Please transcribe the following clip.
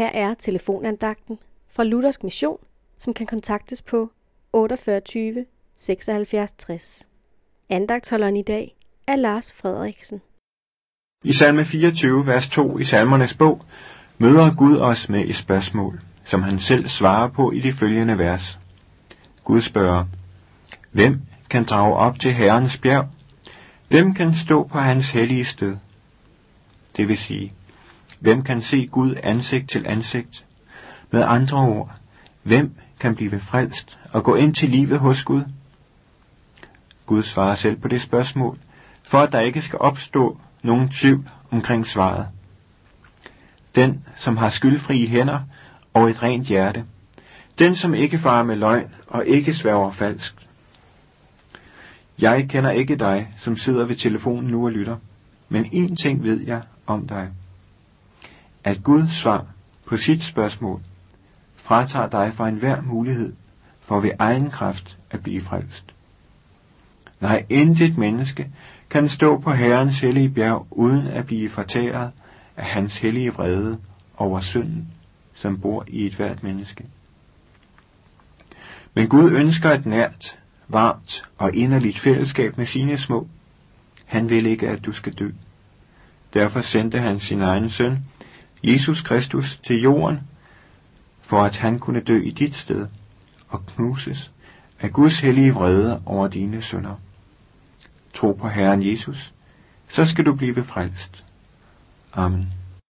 Her er telefonandagten fra Luthersk Mission, som kan kontaktes på 48 76 60. Andagtholderen i dag er Lars Frederiksen. I salme 24, vers 2 i salmernes bog, møder Gud os med et spørgsmål, som han selv svarer på i de følgende vers. Gud spørger, Hvem kan drage op til Herrens bjerg? Hvem kan stå på hans hellige sted? Det vil sige, hvem kan se Gud ansigt til ansigt? Med andre ord, hvem kan blive frelst og gå ind til livet hos Gud? Gud svarer selv på det spørgsmål, for at der ikke skal opstå nogen tvivl omkring svaret. Den, som har skyldfrie hænder og et rent hjerte. Den, som ikke farer med løgn og ikke sværger falsk. Jeg kender ikke dig, som sidder ved telefonen nu og lytter, men én ting ved jeg om dig. At Guds svar på sit spørgsmål fratager dig fra enhver mulighed for ved egen kraft at blive frelst. Nej, intet menneske kan stå på Herrens hellige bjerg uden at blive fortæret af hans hellige vrede over synden, som bor i et hvert menneske. Men Gud ønsker et nært, varmt og inderligt fællesskab med sine små. Han vil ikke, at du skal dø. Derfor sendte han sin egen søn, Jesus Kristus, til jorden, for at han kunne dø i dit sted og knuses af Guds hellige vrede over dine sønder. Tro på Herren Jesus, så skal du blive frelst. Amen.